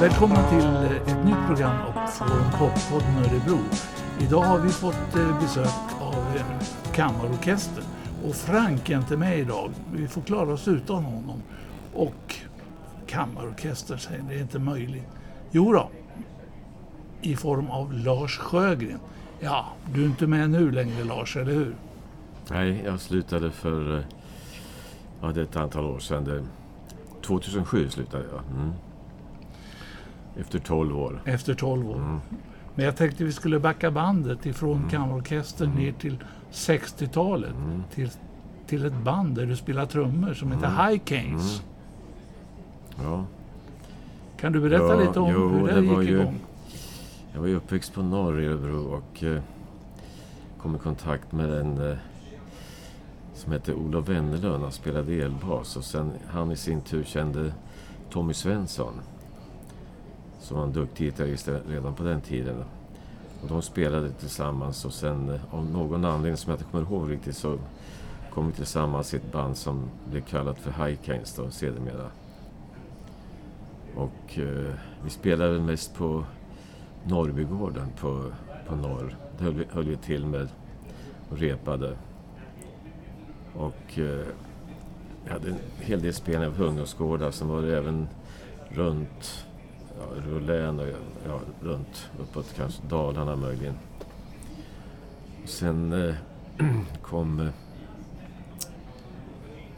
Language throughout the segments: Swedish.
Välkomna till ett nytt program från Poppodden Örebro. Idag har vi fått eh, besök av eh, kammarorkestern. Och Frank är inte med idag. Vi får klara oss utan honom. Och kammarorkestern säger det är inte möjligt. Jo då, i form av Lars Sjögren. Ja, du är inte med nu längre Lars, eller hur? Nej, jag slutade för eh, ja, det är ett antal år sedan. 2007 slutade jag. Mm. Efter 12 år. Efter 12 år. Mm. Men jag tänkte vi skulle backa bandet ifrån mm. kammarorkestern ner till 60-talet. Mm. Till, till ett band där du spelar trummor som heter Mm. High Canes. Ja, Kan du berätta Ja, lite om jo, hur det, det gick ju- igång? jag var ju uppväxt på norr i Örebro och eh, kom i kontakt med en eh, som hette Olof Wennerlund. Han spelade elbas och sen han i sin tur kände Tommy Svensson. Som var en duktig gitarrist redan på den tiden. Och de spelade tillsammans och sen eh, av någon anledning som jag inte kommer ihåg riktigt så kom vi tillsammans i ett band som blev kallat för High då sedermera. Och eh, vi spelade mest på Norrbygården på, på norr. Där höll vi, höll vi till med och repade. Och eh, vi hade en hel del spelningar på ungdomsgårdar. Sen var det även runt ja, Rullän och ja, runt uppåt kanske Dalarna möjligen. Sen eh, kom... Eh,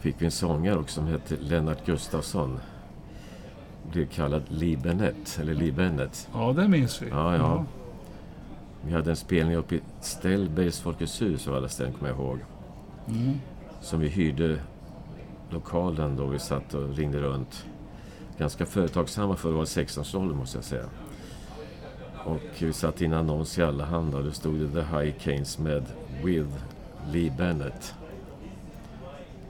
fick vi en sångare också som hette Lennart Gustafsson. Blev kallad Lee Bennett, eller Lee Bennett. Ja, det minns vi. Ja, ja. Vi hade en spelning uppe i Ställbergs Folkets hus av alla ställen, kommer jag ihåg. Mm. Som vi hyrde lokalen då vi satt och ringde runt. Ganska företagsamma för att vara 16-årsåldern måste jag säga. Och vi satte in annons i Allehanda och då stod det The High Canes med With Lee Bennett.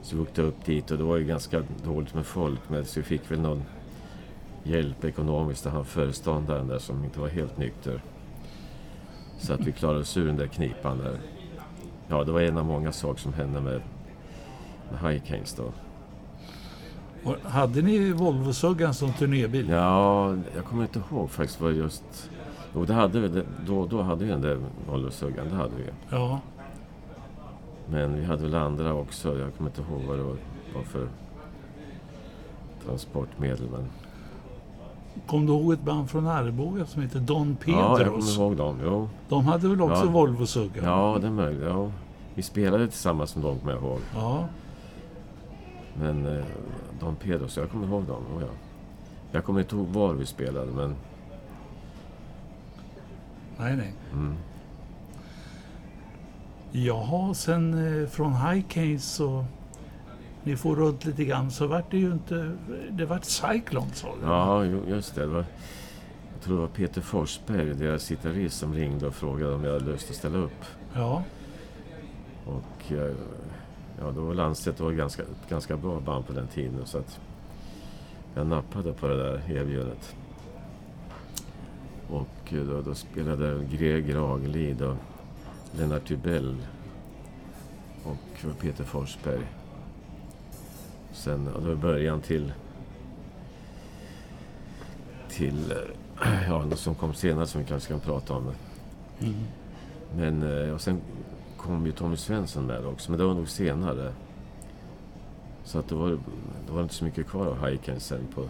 Så vi åkte upp dit och det var ju ganska dåligt med folk men så vi fick väl någon hjälp ekonomiskt av han föreståndaren där som inte var helt nykter. Så att vi klarade oss ur den där knipan där. Ja, det var en av många saker som hände med, med High Canes då. Och hade ni Volvo-suggan som turnébil? Ja, jag kommer inte ihåg faktiskt vad just... Jo, det hade vi. Då, då hade vi den där Volvo-suggan, det hade vi. Ja. Men vi hade väl andra också. Jag kommer inte ihåg vad det var, för transportmedel. Men... Kom du ihåg ett band från Arboga som heter Don Ja, jag kommer Pedros? ihåg dem. Jo. De hade väl också Ja. Volvo-sugga? Ja, det är möjligt. Ja. Vi spelade tillsammans med dem, kommer jag ihåg. Ja. Men eh, Don Pedros, jag kommer ihåg dem. Oh, ja. Jag kommer inte ihåg var vi spelade, men... Nej, nej. Mm. Jaha, sen eh, från High Canes så... Ni får runt lite grann så vart det ju inte... Det vart Cyclone sa du? Ja, just det. det var, jag tror det var Peter Forsberg, deras gitarrist, som ringde och frågade om jag hade lust att ställa upp. Ja. Och eh, ja, då var Landstedt var ganska, ett ganska bra band på den tiden. Så att jag nappade på det där erbjudandet. Och eh, då, då spelade Greg Ragelid och Lennart Tybell och Peter Forsberg. Sen, ja, det var början till till eh, ja, något som kom senare som vi kanske kan prata om. Mm. Men eh, och sen kom ju Tommy Svensson med också, men det var nog senare. Så att det var, det var inte så mycket kvar av Hiken sen på...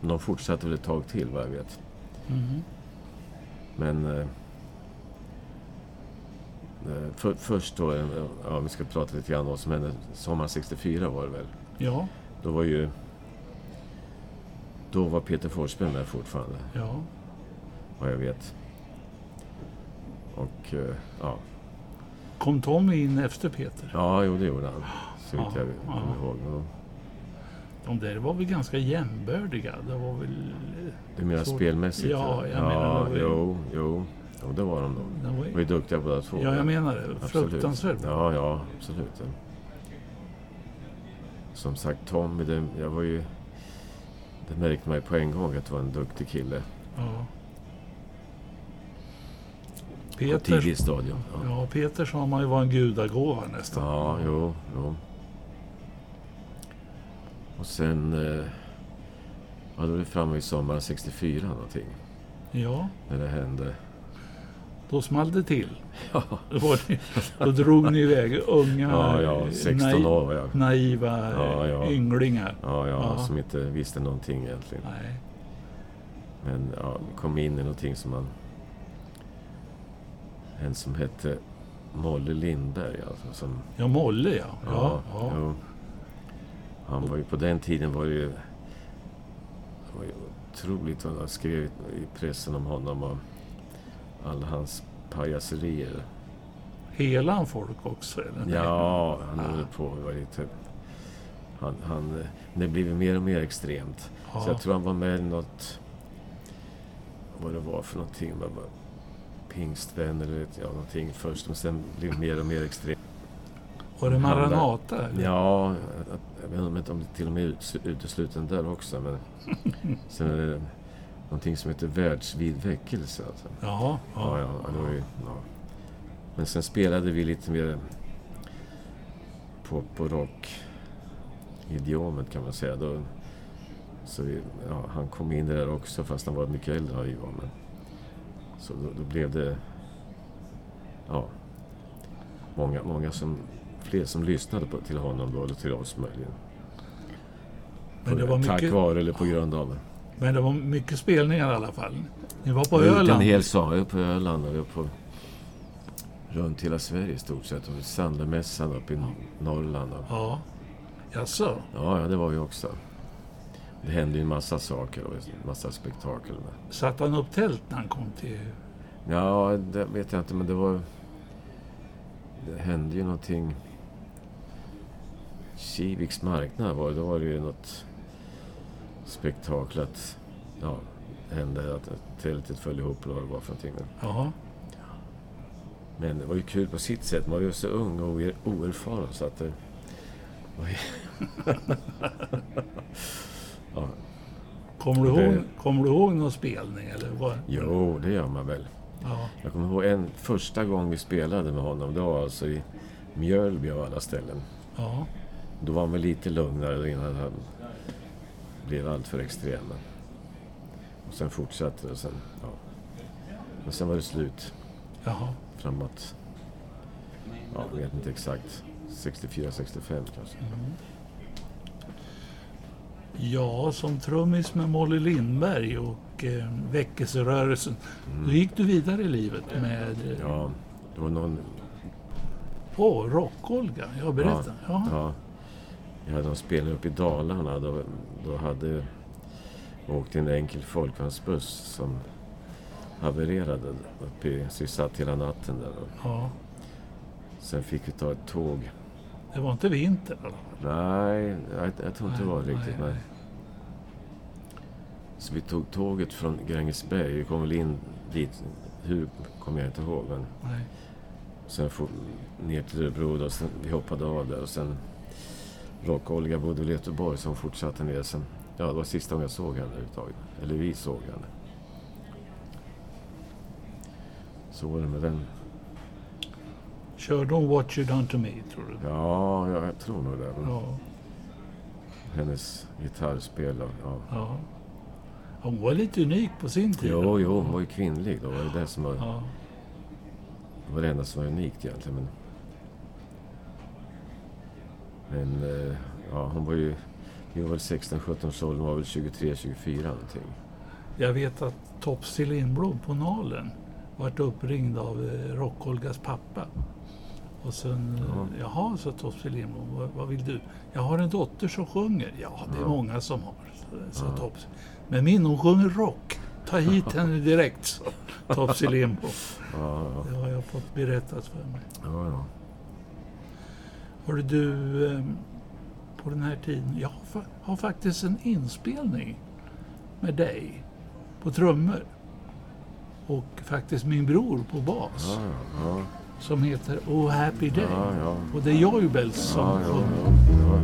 Men de fortsatte väl ett tag till vad jag vet. Mm. Men... Eh, eh, för, först då, eh, ja vi ska prata lite grann om vad som hände. Sommaren 64 var det väl. Ja, Då var ju... Då var Peter Forsberg med fortfarande, ja. vad jag vet. Och eh, ja, Kom Tommy in efter Peter? ja jo det gjorde han. Så vitt Ja, jag ja. kommer ihåg. Ja. De där var väl ganska jämbördiga? Det var väl... Du menar Så- spelmässigt? Ja, jag ja, menar, det var jo, jo. Jo, det var de nog. Var De ju... var ju duktiga båda två. Ja, jag menar det. Fruktansvärt. Ja, ja, absolut. Som sagt, Tommy, det, jag var ju... Det märkte man ju på en gång att det var en duktig kille. Ja. På Peter, tidigt stadium. Ja, ja, Peter sa man ju var en gudagåva nästan. ja jo, jo. Och sen... Eh, Ja, då är vi framme vid sommaren 64 någonting. Ja, När det hände. då small det till. Ja, Då, ni, då drog ni iväg unga, ja, ja 16 nai- år var jag. naiva Ja, ja. ynglingar. Ja, ja, Ja. som inte visste någonting egentligen. Nej. Men ja, kom in i någonting som man... En som hette Molle Lindberg alltså, som Ja, Molle ja. ja, ja. Jo. Han var ju, på den tiden var det ju... Det var ju otroligt vad han skrev i pressen om honom och alla hans pajaserier. Hela han folk också? Eller? Ja, han Ah. höll på. Var lite... Han, han, det blev mer och mer extremt. Ja. Så jag tror han var med i något... Vad det var för någonting. Pingstvän eller jag, någonting först. Men sen blev det mer och mer extremt. Var det Maranata? eller? Ja, jag, jag vet inte om det till och med är ut- utesluten där också. Men sen är det någonting som heter världsvid väckelse. Alltså. Jaha, Ja, ja, ja, det var ju, ja. Men sen spelade vi lite mer pop och rock idiomet kan man säga. Då, så vi, ja, han kom in där också fast han var mycket äldre än vi var. Men, så då, då blev det ja, många, många som, fler som lyssnade på, till honom då, eller till oss möjligen. Men det var Tack mycket, vare eller på grund av. men det var mycket spelningar i alla fall. Ni var på ute en Öland? hel sommar. På Öland och vi var på runt hela Sverige i stort sett. Och Sandömässan uppe i Norrland. Och, Ja. Jaså? ja, ja, det var vi också. Det hände ju en massa saker och en massa spektakel. Satte han upp tält när han kom till... Ja, det vet jag inte, men det var... Det hände ju någonting... Kiviks marknad var det. Då var det ju något spektakel att... Ja, det hände att tältet föll ihop eller vad det var för någonting. Men- Ja. Men det var ju kul på sitt sätt. Man var ju så ung och oer- oerfaren så att det... var ju- ja, Kommer du, ihåg, kommer du ihåg någon spelning? Eller vad? jo, det gör man väl. Ja. Jag kommer ihåg en första gång vi spelade med honom. Det var alltså i Mjölby av alla ställen. ja. Då var han väl lite lugnare innan han blev alltför extrem. Och sen fortsatte det. och Sen, ja. Men sen var det slut Jaha. framåt. Ja, jag vet inte exakt. 64-65 kanske. Ja, som trummis med Molly Lindberg och eh, väckelserörelsen. Mm. Då gick du vidare i livet med... eh, Ja, det var någon... Åh, Rock-Olga. Ja, berätta. Ja. Ja, jag hade någon spelning uppe i Dalarna. Då, då hade åkt en enkel folkvagnsbuss som havererade uppe i, så vi satt hela natten där. Ja. sen fick vi ta ett tåg. Det var inte vinter i alla fall. Nej, jag, jag tror inte det var Nej, riktigt. nej, Nej, Så vi tog tåget från Grängesberg. Vi kom väl in dit. Hur kommer jag inte ihåg. Men Nej. Sen for, ner till Örebro då, sen vi hoppade av där och sen Rock-Olga bodde i Göteborg så hon fortsatte ner sen. Ja, det var sista gången jag såg henne överhuvudtaget. Eller vi såg henne. Så var det med den. Körde hon What You Done To Me, tror du? Ja, jag tror nog det. Ja. Hennes gitarrspel ja. ja. Hon var lite unik på sin tid. Jo, jo, hon var ju kvinnlig då. Det var det som var, Ja. det var det enda som var unikt egentligen. Men, men eh, ja, hon var ju... Vi var väl 16-17 års ålder, hon var väl 23-24 någonting. Jag vet att Topsy Lindblom på Nalen vart uppringd av eh, Rock-Olgas pappa. Och sen, Ja. jaha, sa Topsy Lindblom, vad, vad vill du? Jag har en dotter som sjunger. Ja, det är Ja. många som har, sa Ja. Topsy. Men min, hon sjunger rock. Ta hit henne direkt, sa Topsy Lindblom. Ja, ja, Det har jag fått berättat för mig. ja, ja. Hörde du, eh, på den här tiden, jag har, har faktiskt en inspelning med dig på trummor. Och faktiskt min bror på bas. Ja, ja, Som heter Oh Happy Day. Och det är Joybells som Ja, ja, ja.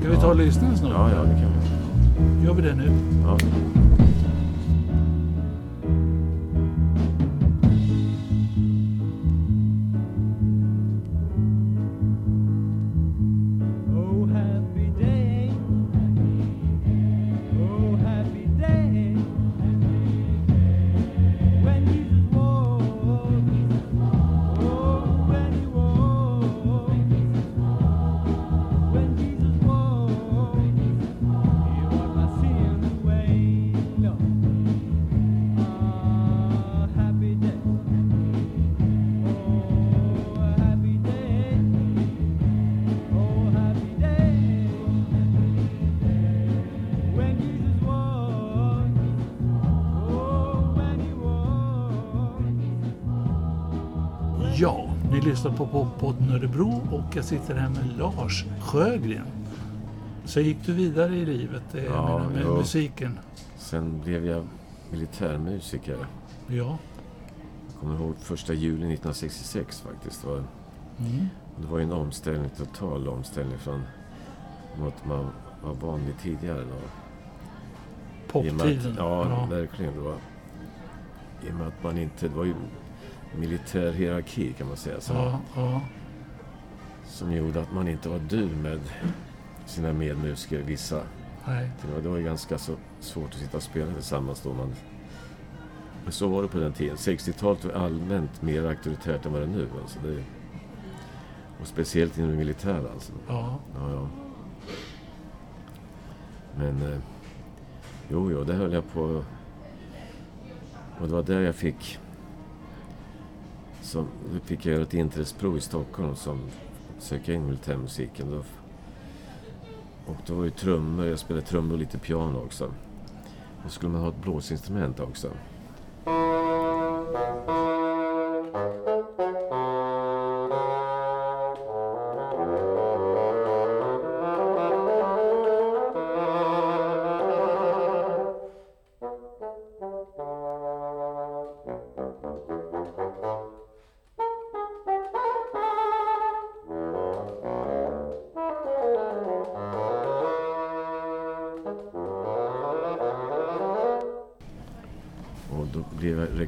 Ska vi ta och lyssna snutt? Ja, ja, det kan vi. Gör vi det nu? Ni lyssnar på Poppodden Örebro och jag sitter här med Lars Sjögren. Så gick du vidare i livet eh, Ja, med, med musiken? Sen blev jag militärmusiker. Ja. Jag kommer ihåg första juli 1966 faktiskt. Det var, Mm. det var en omställning, total omställning från något man var van vid tidigare. Då. Poptiden. Att, ja, verkligen. Det var, I och med att man inte... Det var ju militär hierarki kan man säga. Som, ja, ja. som gjorde att man inte var du med sina medmusiker, vissa. Nej. Det var, ju ganska så svårt att sitta och spela tillsammans då. Man, men så var det på den tiden. 60-talet var allmänt mer auktoritärt än vad det är nu. Alltså det, och speciellt inom det militära alltså. Ja. Ja, ja. Men... Eh, jo, jo, det höll jag på... Och det var där jag fick... Som, fick jag göra ett inträdesprov i Stockholm som söka in militärmusiken. Då, och då var det trummor, jag spelade trummor och lite piano också. Då skulle man ha ett blåsinstrument också.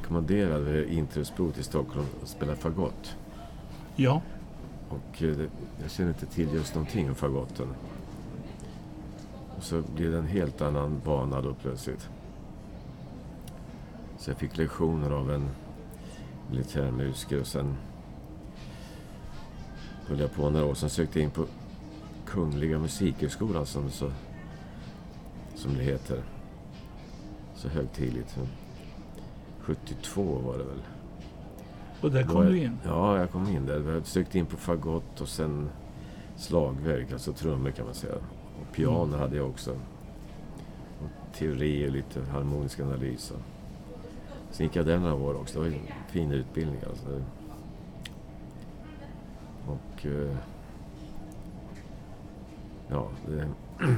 Rekommenderad vid inträdesprov till Stockholm att spela fagott. ja. Och eh, jag känner inte till just någonting om fagotten. Och så blev det en helt annan bana då plötsligt. Så jag fick lektioner av en militärmusiker och sen höll jag på några år. Sen sökte jag in på Kungliga Musikhögskolan som, så, som det heter. Så högtidligt. 72 var det väl. Och där kom jag- du in. Ja, jag kom in där. Jag sökte in på fagott och sen slagverk, alltså trummor kan man säga. Och piano Mm. hade jag också. Och teori och lite harmonisk analys. och- Sen gick jag där några år också. Det var en fin utbildning alltså. Och... eh, Ja, det...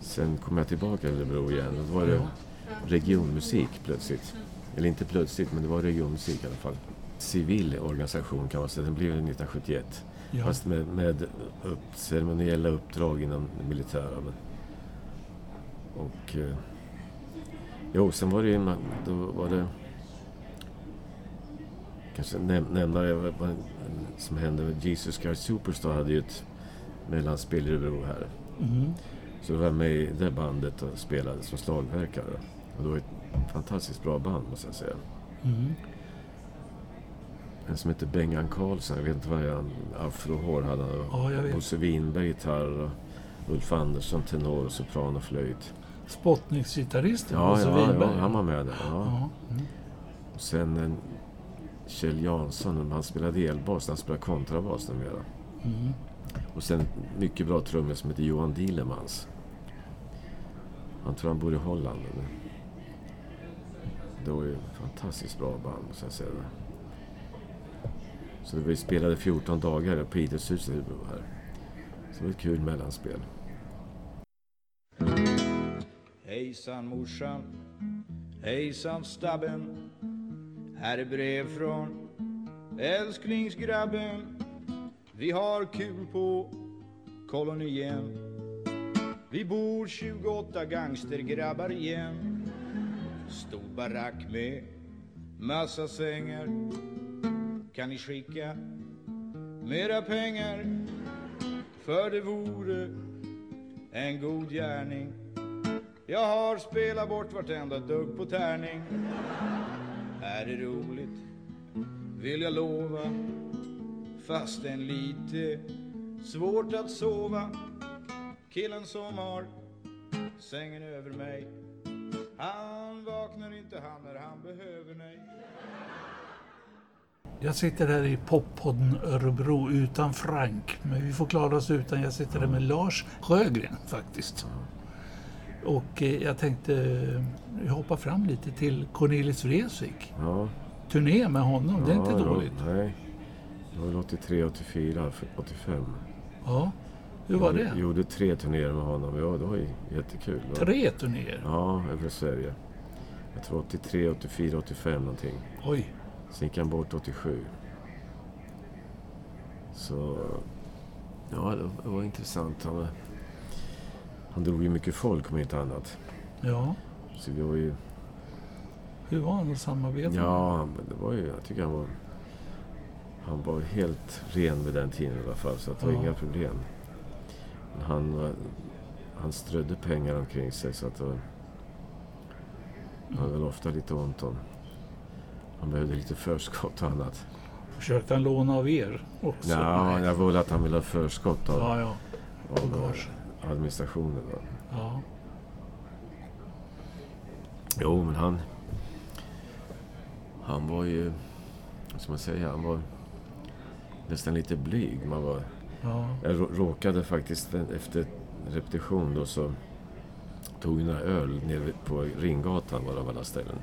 Sen kom jag tillbaka till Örebro igen och då var det regionmusik plötsligt. Eller inte plötsligt, men det var regionmusik i alla fall. Civil organisation kan man säga. Den blev 1971. Ja. Fast med, med upp, ceremoniella uppdrag inom det militära. Men, och... Eh, jo, sen var det ju... Då var det... Kanske näm, nämna vad, som hände Jesus Christ Superstar hade ju ett mellanspel i Örebro här. Mm. Så då var jag med i det bandet och spelade som slagverkare. Och det var ett fantastiskt bra band måste jag säga. Mm. En som heter Bengan Karlsson, jag vet inte vad han afrohår hade han. Ja, jag vet. Bosse Winberg gitarr Ulf Andersson tenor, sopran och flöjt. Spottningsgitarristen Ja, Bosse ja, Wiberg. ja, han var med där. Ja. Ja. Mm. Och sen en Kjell Jansson, han spelade elbas, han spelar kontrabas numera. Mm. Och sen en mycket bra trummis som heter Johan Dielemans. Han tror han bor i Holland. Men det var ju fantastiskt bra band, måste jag säga. Så vi spelade 14 dagar på Idrottshuset i Örebro här. Så det var ett kul mellanspel. Hejsan morsan, hejsan stabben. Här är brev från älsklingsgrabben. Vi har kul på kolonien. Vi bor 28 gangstergrabbar igen. Stor barack med massa sängar. Kan ni skicka mera pengar? För det vore en god gärning. Jag har spelat bort vartenda dugg på tärning. Är det roligt? Vill jag lova. Fastän lite svårt att sova. Killen som har sängen över mig. Han vaknar inte han när han behöver mig. Jag sitter här i poppodden Örebro utan Frank. Men vi får klara oss utan. Jag sitter här med Lars Sjögren faktiskt. Och eh, jag tänkte eh, hoppa fram lite till Cornelis Vreeswijk. Ja, Turné med honom, det är inte ja, dåligt. Ja, nej. Det var väl 83, 84, 85. Ja, hur var Jag det? gjorde tre turnéer med honom. Ja, det var jättekul. Tre turnéer? Ja, över Sverige. Jag tror 83, 84, 85 någonting. Oj. Sen gick han bort 87. Så... Ja, det var intressant. Han, han drog ju mycket folk om inte annat. Ja. Så vi var ju... Hur var han att samarbeta med? Ja, han- det var ju... Jag tycker han var... Han var helt ren vid den tiden i alla fall, så att det var Ja. inga problem. Han, han strödde pengar omkring sig så att. Han hade väl ofta lite ont om... Han behövde lite förskott och annat. Försökte han låna av er också? Ja, Nej. jag var att han ville ha förskott av, Ja, ja. av eh, administrationen. Då. ja. Jo, men han... Han var ju... Vad ska man säga? Han var nästan lite blyg. Man var, ja. jag rå- råkade faktiskt efter repetition då så tog några öl nere på Ringgatan var det av alla ställen.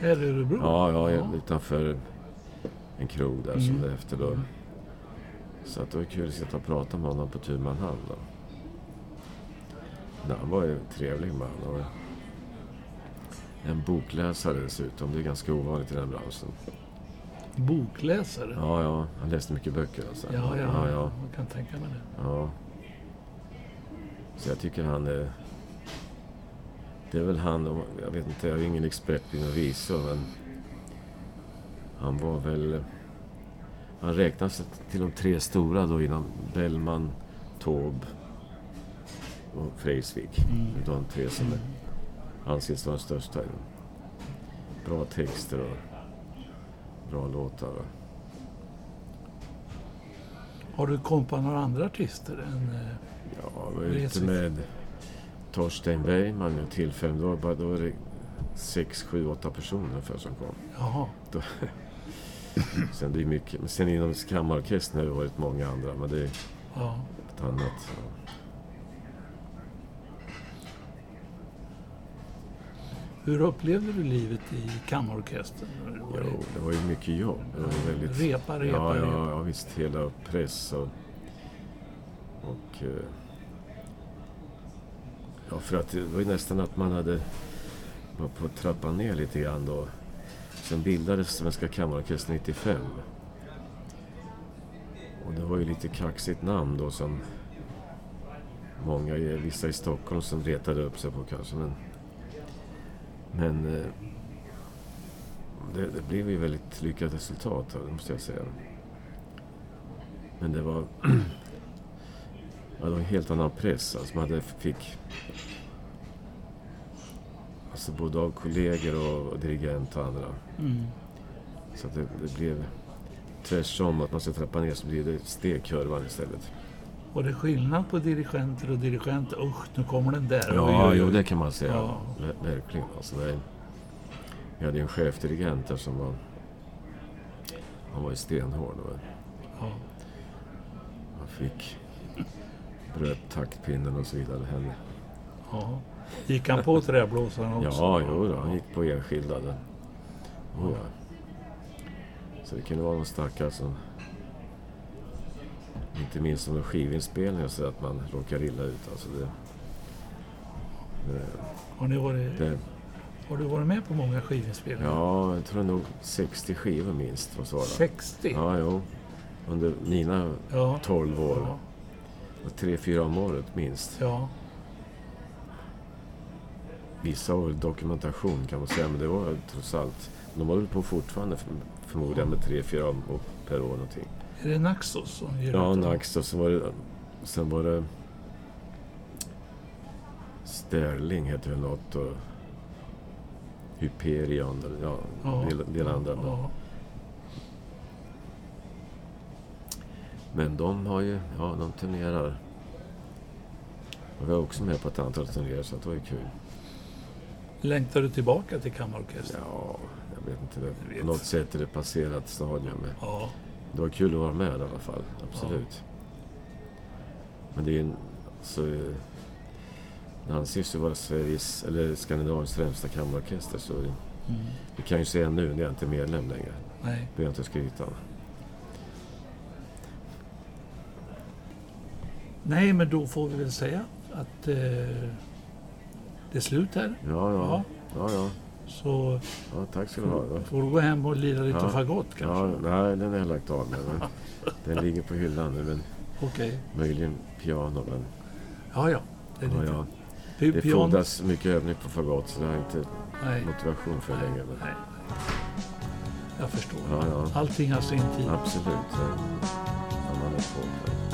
Här i Örebro? Ja, ja, Ja. utanför en krog där som Mm. det efter då. Så att det var kul att sitta och prata med honom på tu man hand då. Nej, han var ju en trevlig man. Och en bokläsare dessutom. Det är ganska ovanligt i den branschen. Bokläsare? Ja, ja. Han läste mycket böcker alltså. ja, ja. ja, ja, Jag kan tänka mig det. ja. Så jag tycker han är... Det är väl han, jag vet inte, jag är ingen expert inom visor men... Han var väl... Han räknas till de tre stora då inom Bellman, Taube och Freisvik. Mm. De tre som är, anses vara de största. Bra texter och bra låtar. Har du kompat några andra artister än... eh, Ja, jag var ute med Torsten Bergman vid tillfällen. Då, var- då var det sex, sju, åtta personer ungefär som kom. Jaha. Sen, det är mycket, men sen inom kammarorkestern har det varit många andra, men det är Ja. ett annat. Ja. Hur upplevde du livet i kammarorkestern? Jo, det var ju mycket jobb. Det var väldigt... Repa, repa, ja, repa. ja, ja, visst. Hela press och... och eh, ja, för att det var ju nästan att man hade... var på att trappa ner lite grann då. Sen bildades Svenska Kammarorkestern 95. Och det var ju lite kaxigt namn då som... Många, vissa i Stockholm som retade upp sig på kanske, men... Men... Eh, det, det blev ju väldigt lyckat resultat, det måste jag säga. Men det var... ja, det var en helt annan press. Alltså man hade, fick... Alltså både av kollegor och, och dirigent och andra. Mm. Så att det, det blev tvärsom. Att man ska trappa ner så blir det stegkurvan istället. Var det skillnad på dirigenter och dirigenter? Usch, nu kommer den där. Ja, oj, oj. jo det kan man säga. Ja. Ver- Verkligen. Alltså, det, vi hade en chefdirigent där som var... Han var ju stenhård. Och Ja. han fick... Bröt taktpinnen och så vidare. Henne. Ja. Gick han på träblåsaren också? Ja, jo då, han gick på enskilda. Oh, ja. Så det kunde vara någon stackare som... Inte minst som en skivinspelning så att man råkar illa ut. Alltså det, det, Har, ni varit, det, har du varit med på många skivinspelningar? ja, jag tror nog 60 skivor minst. Vara. 60? Ja, jo. Under mina Ja. 12 år. Ja. Och Tre, fyra om året minst. ja. Vissa år dokumentation kan man säga, men det var trots allt... De håller på fortfarande för- förmodligen med tre, fyra om per år någonting. Är det Naxos som ger Ja, ut dem? Nax och sen var det... Sen var det... Sterling heter det något och... Hyperion, eller ja, Ja. del, del andra. Ja. Men de har ju... Ja, de turnerar. Och vi var också med på ett antal turnéer, så det var ju kul. Längtar du tillbaka till kammarorkestern? Ja, jag vet inte. Jag vet. på något sätt är det passerat stadium. Ja det var kul att vara med i alla fall. Absolut. Ja. Men det är en... Alltså, det anses ju vara Sveriges, eller Skandinaviens främsta kammarorkester. Så det, mm. det kan jag ju säga nu när jag inte är medlem längre. Nej. Behöver jag inte skryta. om. Nej, men då får vi väl säga att eh, det är slut här. Ja, ja. ja. ja, ja. Så ja tack ska du ha. Då. får du gå hem och lira lite Ja. fagott kanske. Ja, nej, den har jag lagt av med. Men den ligger på hyllan nu. Men Okej. möjligen piano. Men, Ja, ja. Det, är ja, ja. Det fordras mycket övning på fagott så det har inte Nej. motivation för längre. Men, Nej. Jag förstår. Ja, ja. Allting har sin tid. absolut. När man är på.